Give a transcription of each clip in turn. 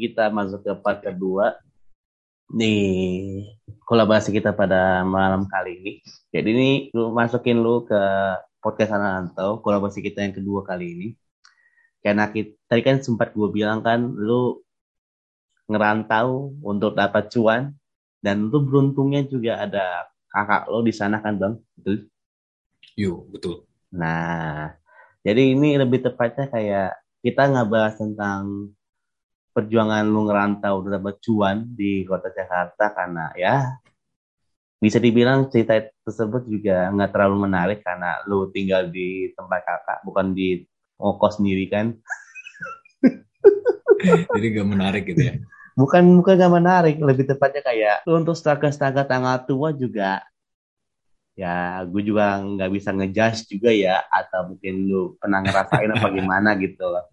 kita masuk ke part kedua nih kolaborasi kita pada malam kali ini. Jadi ini lu masukin lu ke podcast Ananto, kolaborasi kita yang kedua kali ini. Karena kita, tadi kan sempat gue bilang kan lu ngerantau untuk dapat cuan dan lu beruntungnya juga ada kakak lo di sana kan bang, betul? Yuk, betul. Nah, jadi ini lebih tepatnya kayak kita nggak bahas tentang perjuangan lu ngerantau udah dapat cuan di kota Jakarta karena ya bisa dibilang cerita tersebut juga nggak terlalu menarik karena lu tinggal di tempat kakak bukan di ongkos sendiri kan? Jadi gak menarik gitu ya? Bukan bukan gak menarik lebih tepatnya kayak untuk staga-staga tanggal tua juga ya gue juga nggak bisa ngejudge juga ya atau mungkin lu pernah ngerasain apa gimana gitu loh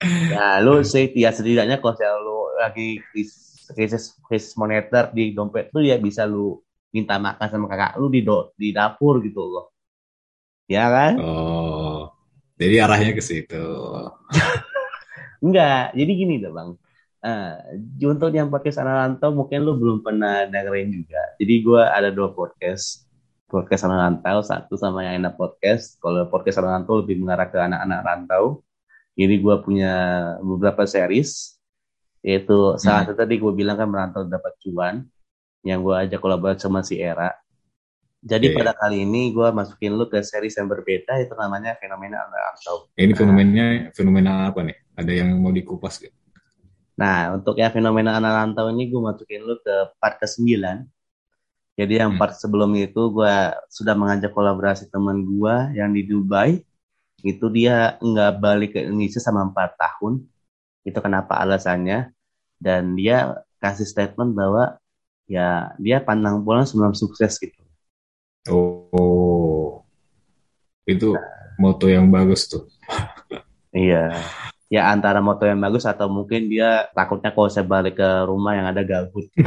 Ya, lu sih ya setidaknya kalau lu lagi krisis krisis moneter di dompet tuh ya bisa lu minta makan sama kakak lu di do, di dapur gitu loh. Ya kan? Oh. Jadi arahnya ke situ. Enggak, jadi gini deh bang. Uh, untuk yang podcast Analanto mungkin lu belum pernah dengerin juga. Jadi gue ada dua podcast. Podcast anak rantau, satu sama yang enak podcast. Kalau podcast anak rantau lebih mengarah ke anak-anak rantau ini gue punya beberapa series yaitu salah hmm. satu tadi gue bilang kan merantau dapat cuan yang gue ajak kolaborasi sama si Era. Jadi yeah. pada kali ini gue masukin lu ke series yang berbeda itu namanya fenomena rantau. Ini fenomenanya fenomena apa nih? Ada yang mau dikupas gak? Nah untuk yang fenomena anak rantau ini gue masukin lu ke part ke 9 Jadi yang hmm. part sebelum itu gue sudah mengajak kolaborasi teman gue yang di Dubai itu dia nggak balik ke Indonesia sama empat tahun. Itu kenapa alasannya. Dan dia kasih statement bahwa ya dia pandang pulang sebelum sukses gitu. Oh. Itu moto yang bagus tuh. Iya. Ya antara moto yang bagus atau mungkin dia takutnya kalau saya balik ke rumah yang ada gabut.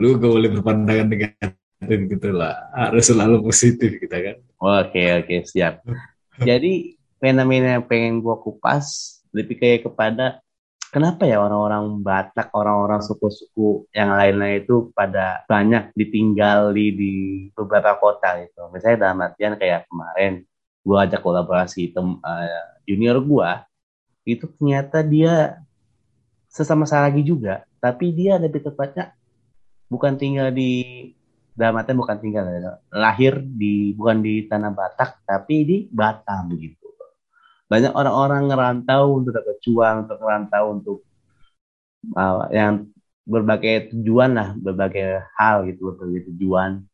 Lu gak boleh berpandangan dengan dan gitulah harus selalu positif kita kan oke oke siap. Jadi fenomena yang pengen gua kupas lebih kayak kepada kenapa ya orang-orang Batak orang-orang suku-suku yang lain-lain itu pada banyak ditinggali di beberapa kota gitu. Misalnya dalam artian kayak kemarin gua ajak kolaborasi tem uh, junior gua itu ternyata dia sesama Saragi juga tapi dia lebih tepatnya bukan tinggal di dalam artian bukan tinggal ya, lahir di bukan di tanah Batak tapi di Batam gitu. Banyak orang-orang ngerantau untuk dapat cuan untuk ngerantau untuk uh, yang berbagai tujuan lah berbagai hal gitu berbagai tujuan.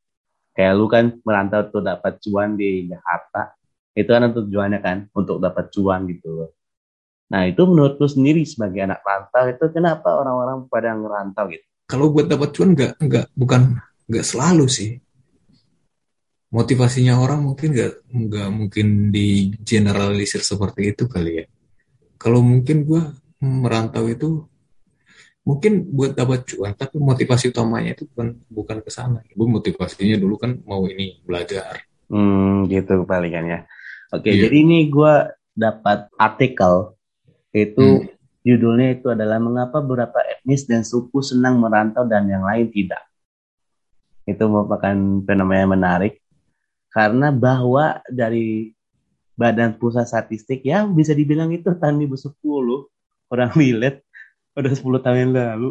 Kayak lu kan merantau untuk dapat cuan di Jakarta itu kan tujuannya kan untuk dapat cuan gitu. Nah itu menurut lu sendiri sebagai anak rantau itu kenapa orang-orang pada ngerantau gitu? Kalau buat dapat cuan nggak nggak bukan nggak selalu sih. Motivasinya orang mungkin nggak nggak mungkin di generalisir seperti itu kali ya. Kalau mungkin gue merantau itu mungkin buat dapat cuan tapi motivasi utamanya itu bukan bukan ke sana. Gue motivasinya dulu kan mau ini belajar. Hmm gitu palingan ya. Oke yeah. jadi ini gue dapat artikel. Itu hmm. judulnya itu adalah mengapa beberapa etnis dan suku senang merantau dan yang lain tidak itu merupakan fenomena yang menarik karena bahwa dari Badan Pusat Statistik ya bisa dibilang itu tahun 2010 orang milet udah 10 tahun yang lalu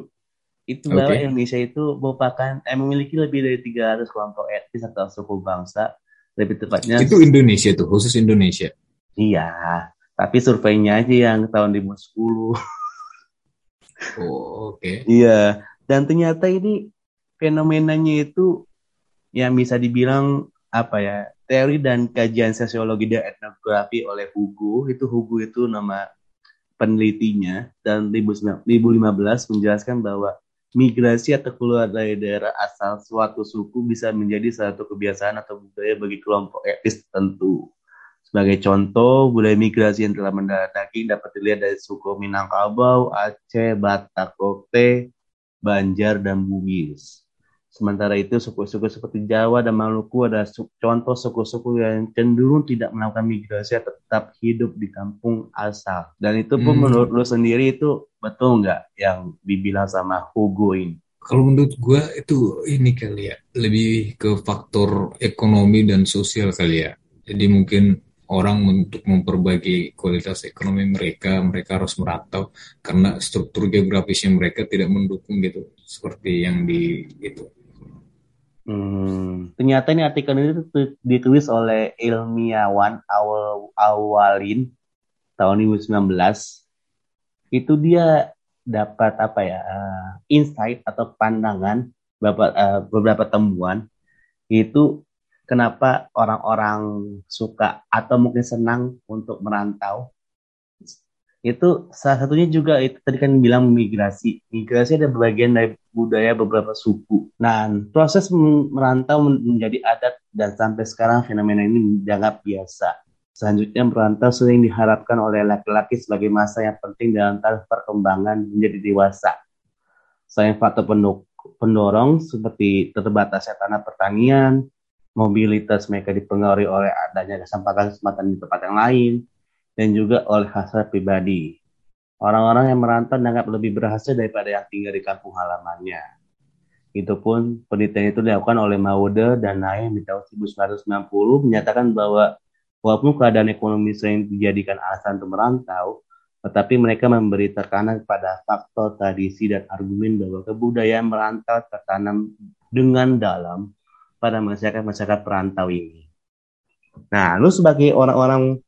itu okay. bahwa Indonesia itu merupakan eh, memiliki lebih dari 300 kelompok etnis atau suku bangsa lebih tepatnya itu Indonesia tuh khusus Indonesia iya tapi surveinya aja yang tahun 2010 oh oke okay. iya dan ternyata ini fenomenanya itu yang bisa dibilang apa ya teori dan kajian sosiologi dan etnografi oleh Hugo itu Hugo itu nama penelitinya dan 2015 menjelaskan bahwa migrasi atau keluar dari daerah asal suatu suku bisa menjadi satu kebiasaan atau budaya bagi kelompok etnis tertentu. Sebagai contoh, budaya migrasi yang telah mendarat daging dapat dilihat dari suku Minangkabau, Aceh, Batak, Kote, Banjar, dan Bugis. Sementara itu suku-suku seperti Jawa dan Maluku ada contoh suku-suku yang cenderung tidak melakukan migrasi tetap hidup di kampung asal. Dan itu pun hmm. menurut lu sendiri itu betul nggak yang dibilang sama Hugo ini? Kalau menurut gue itu ini kali ya, lebih ke faktor ekonomi dan sosial kali ya. Jadi mungkin orang untuk memperbaiki kualitas ekonomi mereka, mereka harus merantau karena struktur geografisnya mereka tidak mendukung gitu, seperti yang di itu Hmm, ternyata ini artikel ini ditulis oleh ilmiawan awal awalin tahun 2019. Itu dia dapat apa ya uh, insight atau pandangan beberapa uh, beberapa temuan itu kenapa orang-orang suka atau mungkin senang untuk merantau itu salah satunya juga itu tadi kan bilang migrasi. Migrasi ada bagian dari budaya beberapa suku. Nah, proses merantau menjadi adat dan sampai sekarang fenomena ini dianggap biasa. Selanjutnya merantau sering diharapkan oleh laki-laki sebagai masa yang penting dalam taraf perkembangan menjadi dewasa. Selain faktor pendorong seperti terbatasnya tanah pertanian, mobilitas mereka dipengaruhi oleh adanya kesempatan-kesempatan di tempat yang lain, dan juga oleh hasrat pribadi. Orang-orang yang merantau dianggap lebih berhasil daripada yang tinggal di kampung halamannya. Itu pun penelitian itu dilakukan oleh Maude dan Naim di tahun 1990 menyatakan bahwa walaupun keadaan ekonomi sering dijadikan alasan untuk merantau, tetapi mereka memberi tekanan kepada faktor tradisi dan argumen bahwa kebudayaan merantau tertanam dengan dalam pada masyarakat-masyarakat perantau ini. Nah, lu sebagai orang-orang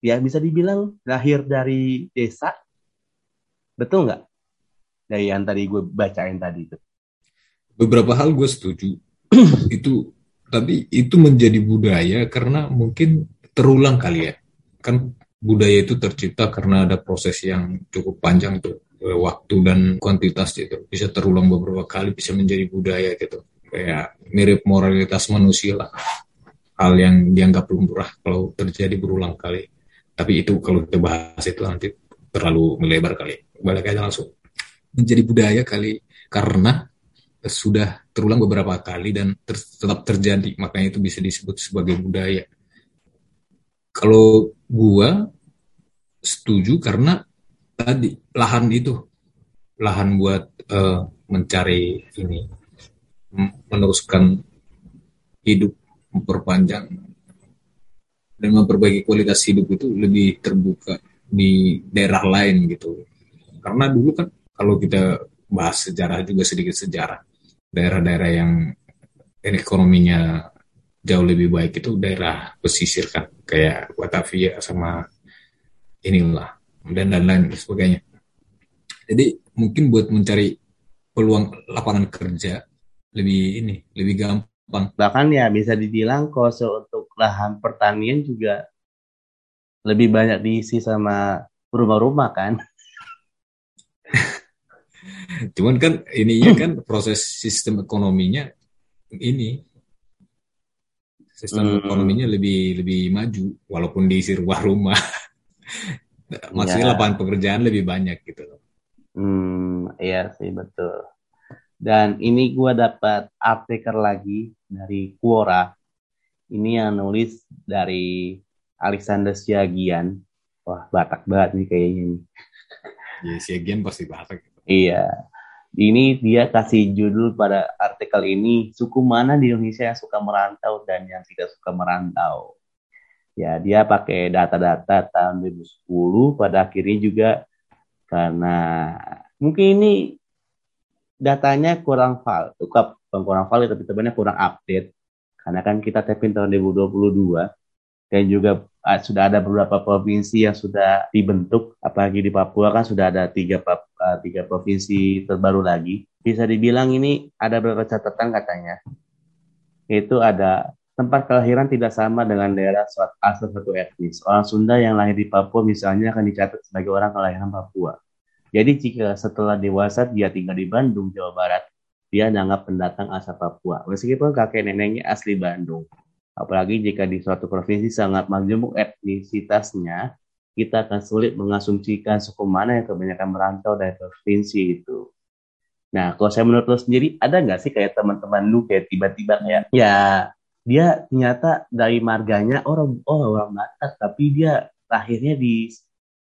ya bisa dibilang lahir dari desa. Betul nggak? Dari yang tadi gue bacain tadi itu. Beberapa hal gue setuju. Itu tapi itu menjadi budaya karena mungkin terulang kali ya. Kan budaya itu tercipta karena ada proses yang cukup panjang tuh. Eh, waktu dan kuantitas gitu bisa terulang beberapa kali bisa menjadi budaya gitu. Kayak mirip moralitas manusia lah. Hal yang dianggap lumrah kalau terjadi berulang kali tapi itu kalau kita bahas itu nanti terlalu melebar kali. Balik aja langsung. Menjadi budaya kali karena sudah terulang beberapa kali dan ter tetap terjadi. Makanya itu bisa disebut sebagai budaya. Kalau gua setuju karena tadi lahan itu lahan buat uh, mencari ini meneruskan hidup memperpanjang dan memperbaiki kualitas hidup itu lebih terbuka di daerah lain gitu. Karena dulu kan kalau kita bahas sejarah juga sedikit sejarah, daerah-daerah yang ekonominya jauh lebih baik itu daerah pesisir kan, kayak Batavia sama inilah dan lain-lain sebagainya. Jadi mungkin buat mencari peluang lapangan kerja lebih ini lebih gampang Bang. Bahkan ya bisa dibilang kose untuk lahan pertanian juga lebih banyak diisi sama rumah-rumah kan. Cuman kan ininya kan proses sistem ekonominya ini sistem hmm. ekonominya lebih lebih maju walaupun diisi rumah-rumah. Maksudnya ya. lapangan pekerjaan lebih banyak gitu loh. Hmm, iya sih betul. Dan ini gue dapat artikel lagi dari Quora. Ini yang nulis dari Alexander Siagian. Wah, Batak banget nih kayaknya nih. Iya, Siagian pasti Batak. Iya. Ini dia kasih judul pada artikel ini, suku mana di Indonesia yang suka merantau dan yang tidak suka merantau. Ya, dia pakai data-data tahun 2010, pada akhirnya juga karena mungkin ini datanya kurang valid, bukan kurang valid tapi sebenarnya kurang update. Karena kan kita tapin tahun 2022 dan juga uh, sudah ada beberapa provinsi yang sudah dibentuk. Apalagi di Papua kan sudah ada tiga uh, tiga provinsi terbaru lagi. Bisa dibilang ini ada beberapa catatan katanya. Itu ada tempat kelahiran tidak sama dengan daerah asal satu etnis. Orang Sunda yang lahir di Papua misalnya akan dicatat sebagai orang kelahiran Papua jadi jika setelah dewasa dia tinggal di Bandung, Jawa Barat, dia dianggap pendatang asal Papua, meskipun kakek neneknya asli Bandung. Apalagi jika di suatu provinsi sangat majemuk etnisitasnya, kita akan sulit mengasumsikan suku mana yang kebanyakan merantau dari provinsi itu. Nah, kalau saya menurut lo sendiri, ada nggak sih kayak teman-teman lu kayak tiba-tiba kayak, ya dia ternyata dari marganya orang oh orang Batak, tapi dia lahirnya di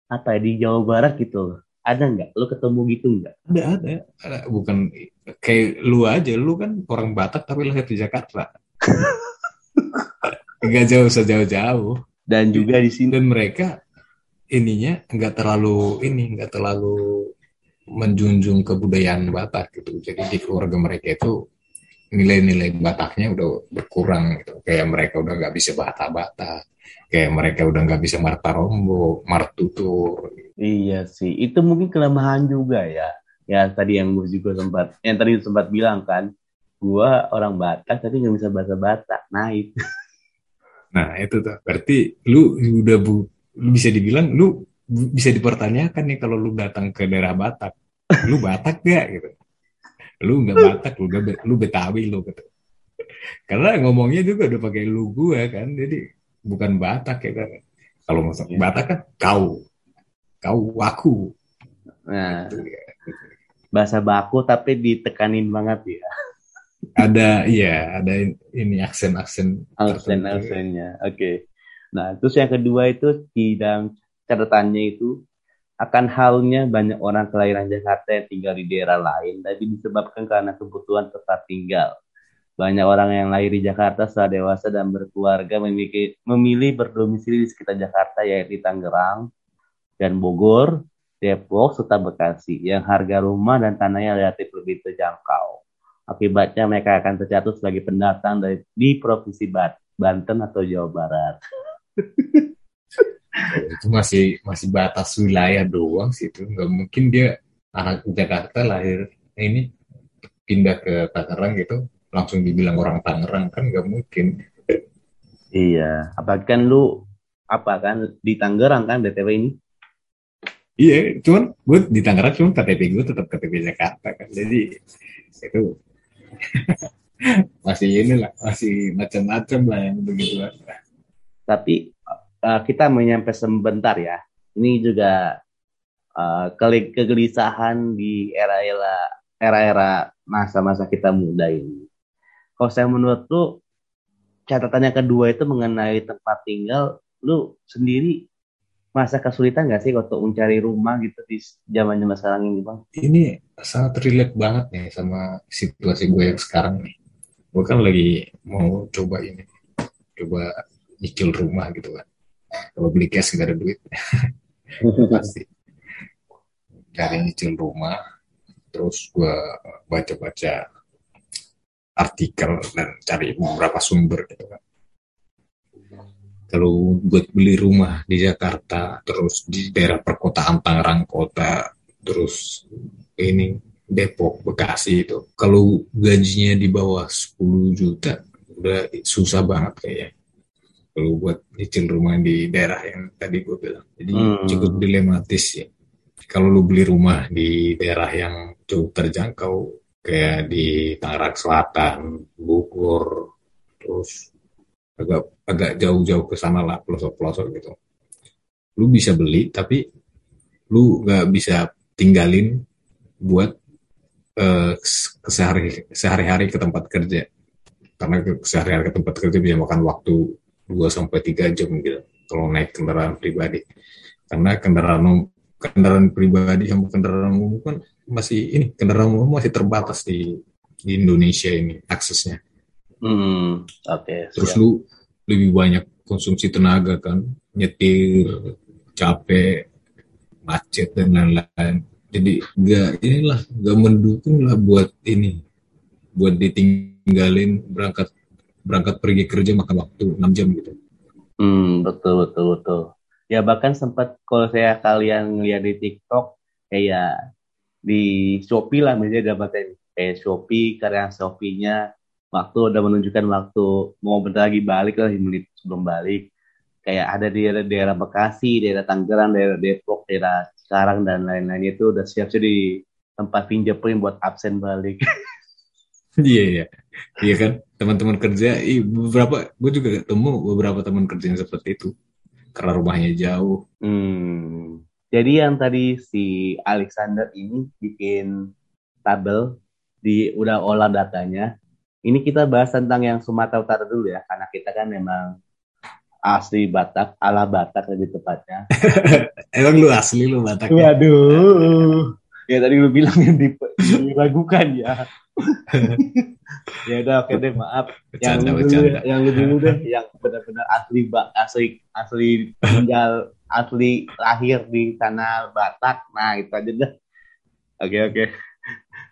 apa ya di Jawa Barat gitu loh. Ada nggak? Lo ketemu gitu nggak? Ada, ada. ada. Bukan kayak lu aja, lu kan orang Batak tapi lahir di Jakarta. Nggak jauh sejauh-jauh. Dan juga di sini Dan mereka ininya nggak terlalu ini, nggak terlalu menjunjung kebudayaan Batak gitu. Jadi di keluarga mereka itu nilai-nilai Bataknya udah berkurang gitu. Kayak mereka udah nggak bisa bata-bata, kayak mereka udah nggak bisa marta rombo, martutur. Iya sih, itu mungkin kelemahan juga ya. Ya tadi yang gue juga sempat, yang tadi sempat bilang kan, gue orang Batak tapi nggak bisa bahasa Batak. Nah itu. Nah itu tuh, berarti lu udah bu, lu bisa dibilang lu bisa dipertanyakan nih kalau lu datang ke daerah Batak, lu Batak gak gitu? Lu nggak Batak, lu udah lu Betawi lu gitu. Karena ngomongnya juga udah pakai lu gua kan, jadi bukan Batak ya kan. Kalau masuk Batak kan kau, kau aku. Nah, Gitu ya. bahasa baku tapi ditekanin banget ya. Ada iya, ada ini aksen-aksen Aksen tertentu. aksennya. Oke. Nah, terus yang kedua itu di dalam catatannya itu akan halnya banyak orang kelahiran Jakarta yang tinggal di daerah lain, tapi disebabkan karena kebutuhan tempat tinggal. Banyak orang yang lahir di Jakarta setelah dewasa dan berkeluarga memiliki, memilih berdomisili di sekitar Jakarta, yaitu Tangerang dan Bogor, Depok, serta Bekasi, yang harga rumah dan tanahnya relatif lebih terjangkau. Akibatnya mereka akan tercatat sebagai pendatang dari, di Provinsi Bat- Banten atau Jawa Barat. itu masih masih batas wilayah doang sih itu nggak mungkin dia anak Jakarta lahir ini pindah ke Tangerang gitu langsung dibilang orang Tangerang kan nggak mungkin Iya, apalagi kan lu apa kan di Tangerang kan BTW ini? iya cuman gue di Tangerang cuman KTP gue tetap KTP Jakarta kan jadi itu masih inilah masih macam-macam lah yang begitu Tapi uh, kita menyampai sebentar ya. Ini juga uh, kegelisahan di era-era era-era masa-masa kita muda ini. Kalau saya menurut lu catatan yang kedua itu mengenai tempat tinggal, lu sendiri masa kesulitan nggak sih untuk mencari rumah gitu di zaman zaman sekarang ini bang? ini sangat relate banget nih sama situasi gue yang sekarang nih. Gue kan lagi mau coba ini coba nyicil rumah gitu kan kalau beli cash nggak ada duit. Pasti. Cari nyicil rumah terus gue baca-baca artikel dan cari beberapa sumber gitu kan. Kalau buat beli rumah di Jakarta terus di daerah perkotaan Tangerang kota terus ini Depok Bekasi itu kalau gajinya di bawah 10 juta udah susah banget kayaknya. Kalau buat nyicil rumah di daerah yang tadi gue bilang. Jadi Hmm. cukup dilematis ya. Kalau lu beli rumah di daerah yang cukup terjangkau kayak di Tangerang Selatan Bogor terus agak agak jauh-jauh ke sana lah pelosok-pelosok gitu. Lu bisa beli tapi lu nggak bisa tinggalin buat eh, kesehari sehari-hari ke tempat kerja. Karena sehari-hari ke tempat kerja bisa makan waktu 2 sampai 3 jam gitu kalau naik kendaraan pribadi. Karena kendaraan kendaraan pribadi sama kendaraan umum kan masih ini kendaraan umum masih terbatas di di Indonesia ini aksesnya Hmm, oke. terus siap. lu lebih banyak konsumsi tenaga kan nyetir capek macet dan lain-lain jadi nggak inilah nggak mendukung lah buat ini buat ditinggalin berangkat berangkat pergi kerja makan waktu 6 jam gitu Hmm, betul betul betul. Ya bahkan sempat kalau saya kalian lihat di TikTok kayak di Shopee lah misalnya dapatin kayak Shopee karya Shopee-nya waktu udah menunjukkan waktu mau bentar lagi balik lah menit sebelum balik. Kayak ada di daerah, daerah Bekasi, daerah Tangerang, daerah Depok, daerah Sekarang dan lain-lain itu udah siap-siap di tempat fingerprint buat absen balik. iya iya. Iya kan? Teman-teman kerja beberapa gue juga ketemu beberapa teman kerja yang seperti itu karena rumahnya jauh Hmm. Jadi yang tadi si Alexander ini bikin tabel di udah olah datanya. Ini kita bahas tentang yang Sumatera Utara dulu ya, karena kita kan memang asli Batak, ala Batak lebih tepatnya. Emang lu asli lu Batak? Waduh. Ya tadi lu bilang yang diragukan ya. Ya udah oke deh maaf. Yang Bercanda, bercanda. yang dulu deh, yang benar-benar asli asli asli tinggal asli lahir di tanah Batak. Nah itu aja deh. Oke oke.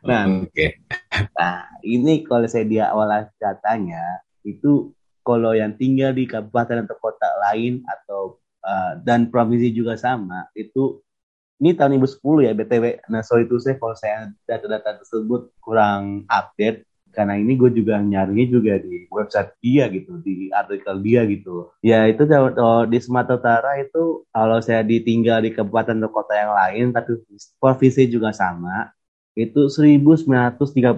Nah, Oke. Nah, ini kalau saya di awal datanya itu kalau yang tinggal di kabupaten atau kota lain atau uh, dan provinsi juga sama itu ini tahun 2010 ya BTW. Nah, sorry itu saya kalau saya data-data tersebut kurang update karena ini gue juga nyarinya juga di website dia gitu, di artikel dia gitu. Ya itu di Sumatera Utara itu kalau saya ditinggal di kabupaten atau kota yang lain tapi provinsi juga sama itu 19.351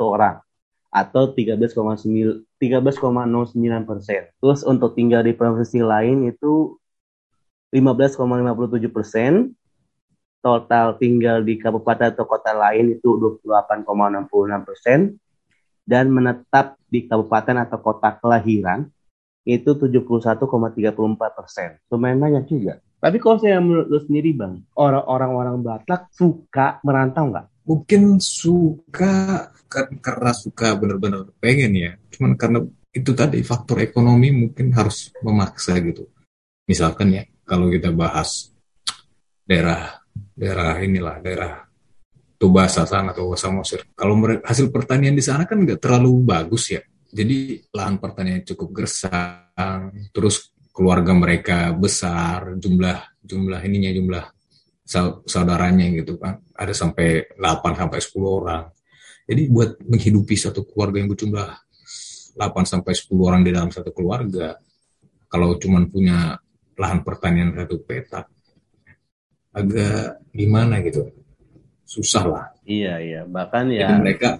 orang atau 13,9 13,09 persen. Terus untuk tinggal di provinsi lain itu 15,57 persen. Total tinggal di kabupaten atau kota lain itu 28,66 persen. Dan menetap di kabupaten atau kota kelahiran itu 71,34 persen. Lumayan banyak juga. Tapi kalau saya menurut lu sendiri bang, orang-orang orang Batak suka merantau nggak? Mungkin suka kan karena suka bener-bener pengen ya. Cuman karena itu tadi faktor ekonomi mungkin harus memaksa gitu. Misalkan ya kalau kita bahas daerah daerah inilah daerah Tubasa sana atau Samosir. Kalau hasil pertanian di sana kan nggak terlalu bagus ya. Jadi lahan pertanian cukup gersang, terus keluarga mereka besar, jumlah jumlah ininya jumlah sau- saudaranya gitu kan. Ada sampai 8 sampai 10 orang. Jadi buat menghidupi satu keluarga yang berjumlah 8 sampai 10 orang di dalam satu keluarga, kalau cuman punya lahan pertanian satu petak, agak gimana gitu, susah lah. Iya iya, bahkan Jadi ya mereka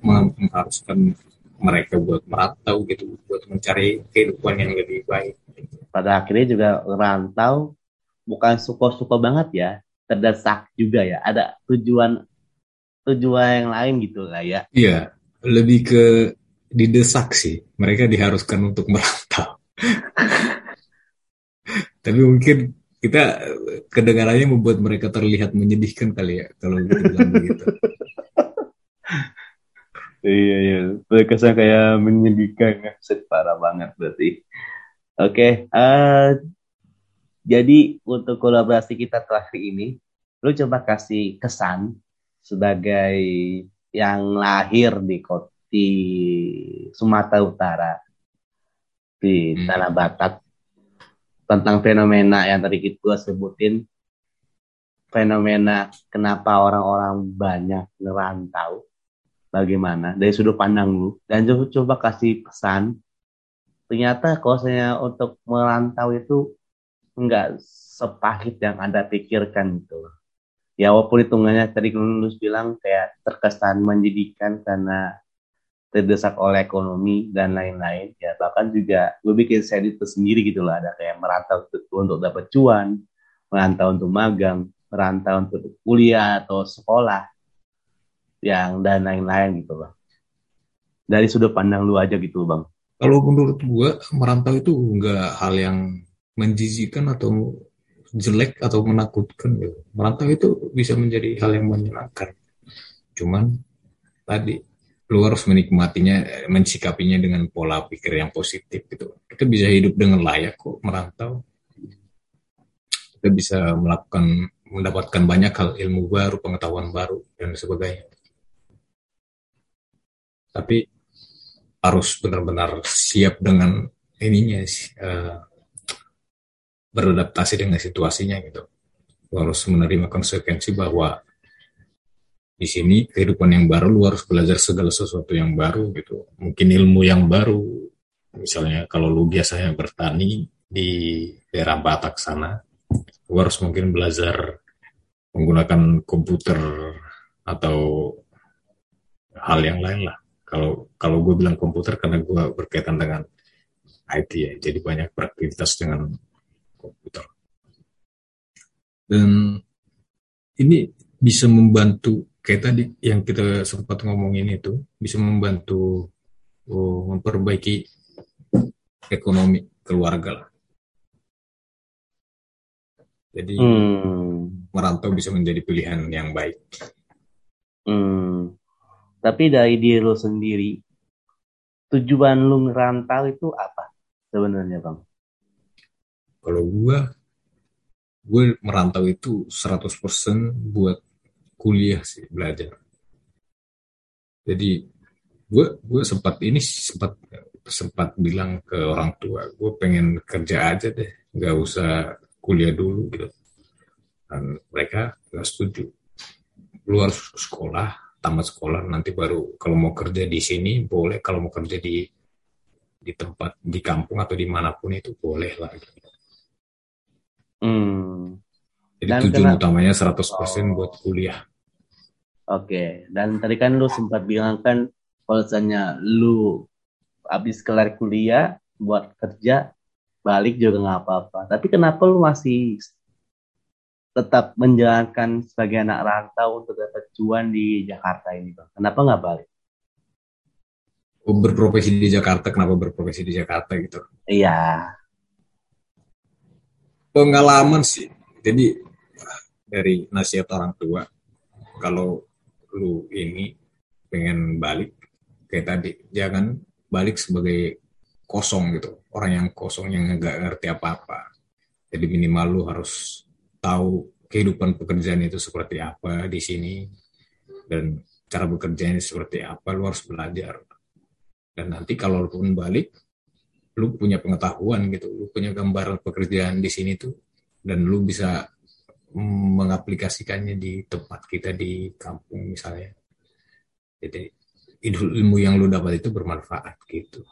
meng- mengharuskan mereka buat merantau gitu, buat mencari kehidupan yang lebih baik. pada akhirnya juga rantau bukan suka-suka banget ya, terdesak juga ya. Ada tujuan tujuan yang lain gitu lah ya. Iya, lebih ke didesak sih. Mereka diharuskan untuk merantau. Tapi mungkin kita eh, kedengarannya membuat mereka terlihat menyedihkan kali ya kalau bilang begitu. Iya iya, berkesan kayak menyedihkan ya, parah banget berarti. Oke, eh jadi untuk kolaborasi kita terakhir ini, lu coba kasih kesan sebagai yang lahir di kota di Sumatera Utara di Hmm. Tanah Batak tentang fenomena yang tadi kita sebutin. Fenomena kenapa orang-orang banyak ngerantau. Bagaimana? Dari sudut pandang lu. Dan coba, coba kasih pesan. Ternyata kalau saya untuk merantau itu enggak sepahit yang anda pikirkan loh. Ya walaupun hitungannya tadi Lulus bilang kayak terkesan menjadikan karena terdesak oleh ekonomi dan lain-lain ya bahkan juga gue bikin set itu sendiri gitu loh ada kayak merantau untuk, untuk dapat cuan merantau untuk magang merantau untuk kuliah atau sekolah yang dan lain-lain gitu loh dari sudut pandang lu aja gitu bang Kalau menurut gua merantau itu enggak hal yang menjijikan atau jelek atau menakutkan gitu. Merantau itu bisa menjadi hal yang menyenangkan. Cuman tadi lu harus menikmatinya, eh, mensikapinya dengan pola pikir yang positif gitu. Kita bisa hidup dengan layak kok merantau. Kita bisa melakukan mendapatkan banyak hal ilmu baru, pengetahuan baru dan sebagainya. Tapi harus benar-benar siap dengan ininya sih, eh, beradaptasi dengan situasinya gitu. Lu harus menerima konsekuensi bahwa di sini kehidupan yang baru lu harus belajar segala sesuatu yang baru gitu. Mungkin ilmu yang baru. Misalnya kalau lu biasanya bertani di daerah Batak sana, lu harus mungkin belajar menggunakan komputer atau hal yang lain lah. Kalau kalau gue bilang komputer karena gue berkaitan dengan IT ya, jadi banyak beraktivitas dengan komputer. Dan ini bisa membantu kayak tadi yang kita sempat ngomongin itu bisa membantu oh, memperbaiki ekonomi keluarga lah. Jadi hmm. merantau bisa menjadi pilihan yang baik. Hmm. Tapi dari diri lo sendiri, tujuan lu ngerantau itu apa sebenarnya bang? Kalau gua, gue merantau itu 100% buat kuliah sih belajar. Jadi gue gue sempat ini sempat sempat bilang ke orang tua gue pengen kerja aja deh nggak usah kuliah dulu gitu dan mereka nggak setuju lu harus sekolah tamat sekolah nanti baru kalau mau kerja di sini boleh kalau mau kerja di di tempat di kampung atau di mana pun itu boleh lah gitu. Hmm. Jadi Dan tujuan kena... utamanya 100% oh. buat kuliah. Oke, dan tadi kan lu sempat bilang kan kalau misalnya lu habis kelar kuliah buat kerja balik juga nggak apa-apa. Tapi kenapa lu masih tetap menjalankan sebagai anak rantau untuk dapat cuan di Jakarta ini bang? Kenapa nggak balik? Oh, berprofesi di Jakarta, kenapa berprofesi di Jakarta gitu? Iya. Pengalaman sih. Jadi dari nasihat orang tua, kalau lu ini pengen balik kayak tadi jangan balik sebagai kosong gitu. Orang yang kosong yang nggak ngerti apa-apa. Jadi minimal lu harus tahu kehidupan pekerjaan itu seperti apa di sini dan cara bekerjanya seperti apa lu harus belajar. Dan nanti kalau lu pun balik lu punya pengetahuan gitu lu punya gambaran pekerjaan di sini tuh dan lu bisa mengaplikasikannya di tempat kita di kampung misalnya. Jadi ilmu yang lu dapat itu bermanfaat gitu.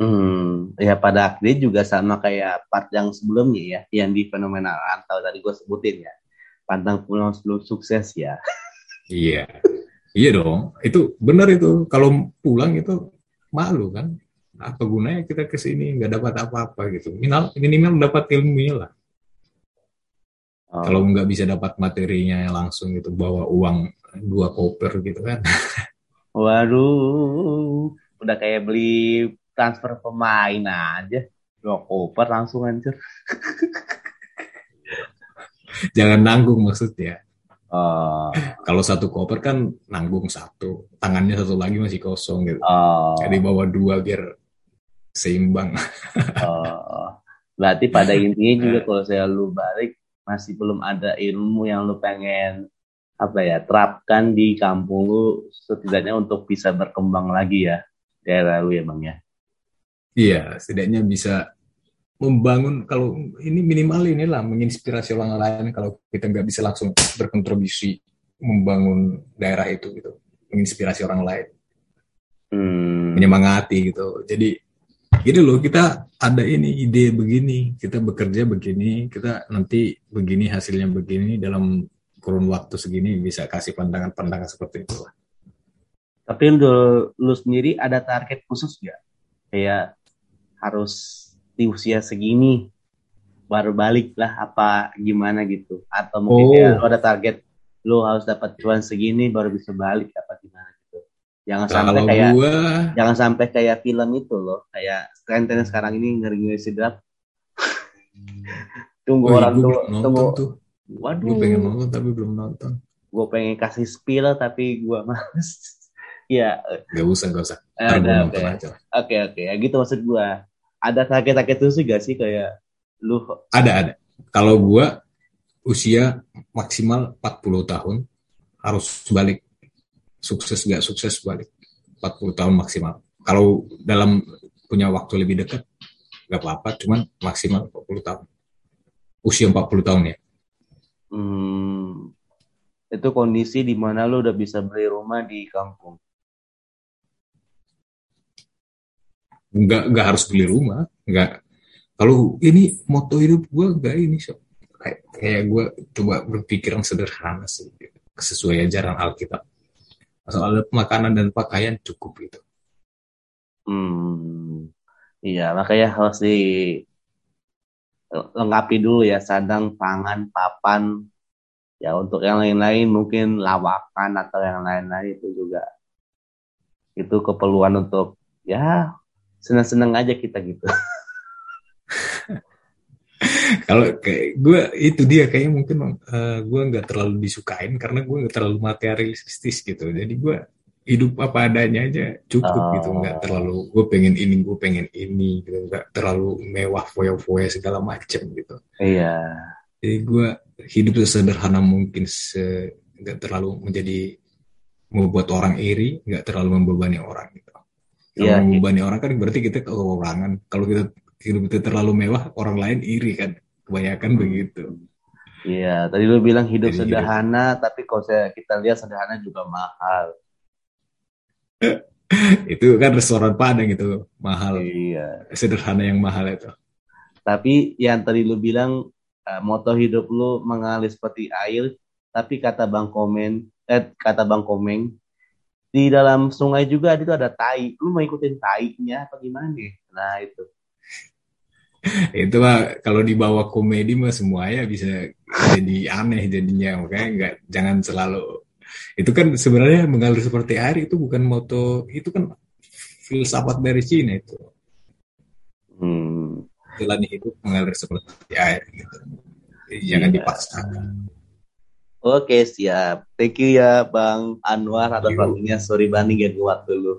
Hmm, ya pada akhirnya juga sama kayak part yang sebelumnya ya, yang di fenomena rantau tadi gue sebutin ya. Pantang pulang sebelum sukses ya. Iya, iya dong. Itu benar itu. Kalau pulang itu malu kan. Apa gunanya kita ke sini nggak dapat apa-apa gitu. Minimal minimal dapat ilmunya lah. Oh. Kalau nggak bisa dapat materinya langsung gitu bawa uang dua koper gitu kan. Waduh, udah kayak beli transfer pemain aja. Dua koper langsung hancur. Jangan nanggung maksudnya. Oh. Kalau satu koper kan nanggung satu, tangannya satu lagi masih kosong gitu. Oh. Jadi bawa dua biar seimbang. oh. Berarti pada intinya juga kalau saya lu balik masih belum ada ilmu yang lu pengen apa ya terapkan di kampung lu setidaknya untuk bisa berkembang lagi ya daerah lu ya bang ya? Iya setidaknya bisa membangun kalau ini minimal inilah menginspirasi orang lain kalau kita nggak bisa langsung berkontribusi membangun daerah itu gitu menginspirasi orang lain. Hmm. menyemangati gitu. Jadi gini loh kita ada ini ide begini kita bekerja begini kita nanti begini hasilnya begini dalam kurun waktu segini bisa kasih pandangan-pandangan seperti itu lah. Tapi lu, lu sendiri ada target khusus gak? Kayak harus di usia segini baru balik lah apa gimana gitu? Atau mungkin oh. ya, lu ada target lu harus dapat cuan segini baru bisa balik apa Jangan sampai kayak gua... jangan sampai kayak film itu loh, kayak tren-tren sekarang ini ngeri-ngeri sedap. tunggu oh, orang tuh, tunggu. Tuh. Waduh. Gue pengen nonton tapi belum nonton. Gue pengen kasih spill tapi gue males. ya. Gak usah, gak usah. Ada, oke. Oke, oke. Ya gitu maksud gue. Ada sakit-sakit itu sih gak sih kayak lu? Ada, ada. Kalau gue usia maksimal 40 tahun harus balik sukses gak sukses balik 40 tahun maksimal. Kalau dalam punya waktu lebih dekat nggak apa-apa, cuman maksimal 40 tahun. Usia 40 tahun ya. Hmm, itu kondisi di mana lo udah bisa beli rumah di kampung. Nggak, nggak harus beli rumah, nggak. Kalau ini moto hidup gue nggak ini so. kayak, kayak gue coba berpikiran sederhana sih, sesuai ajaran Alkitab soal makanan dan pakaian cukup gitu. Hmm, iya makanya harus di lengkapi dulu ya sadang, pangan, papan, ya untuk yang lain-lain mungkin lawakan atau yang lain-lain itu juga. Itu keperluan untuk ya senang-senang aja kita gitu kalau kayak gue itu dia kayaknya mungkin uh, gue nggak terlalu disukain karena gue nggak terlalu materialistis gitu. Jadi gue hidup apa adanya aja cukup oh. gitu nggak terlalu gue pengen ini gue pengen ini gitu. Nggak terlalu mewah foya-foya segala macem gitu. Iya. Jadi gue hidup sesederhana mungkin se nggak terlalu menjadi membuat orang iri nggak terlalu membebani orang gitu. Kalau yeah, membebani yeah. orang kan berarti kita kekurangan. Kalau kita hidup kita terlalu mewah orang lain iri kan kebanyakan hmm. begitu Iya, tadi lu bilang hidup Jadi sederhana, hidup. tapi kalau saya kita lihat sederhana juga mahal. itu kan restoran Padang itu mahal. Iya. Sederhana yang mahal itu. Tapi yang tadi lu bilang uh, moto hidup lu mengalir seperti air, tapi kata Bang Komen, eh, kata Bang Komeng di dalam sungai juga itu ada tai. Lu mau ikutin tainya apa gimana? Nah itu itu mah kalau dibawa komedi mah semuanya bisa jadi aneh jadinya makanya nggak jangan selalu itu kan sebenarnya mengalir seperti air itu bukan moto itu kan filsafat dari Cina itu hmm. jalan hidup mengalir seperti air gitu jangan yeah. dipaksakan Oke siap, thank you ya Bang Anwar atas waktunya. Sorry banding ya waktu lu.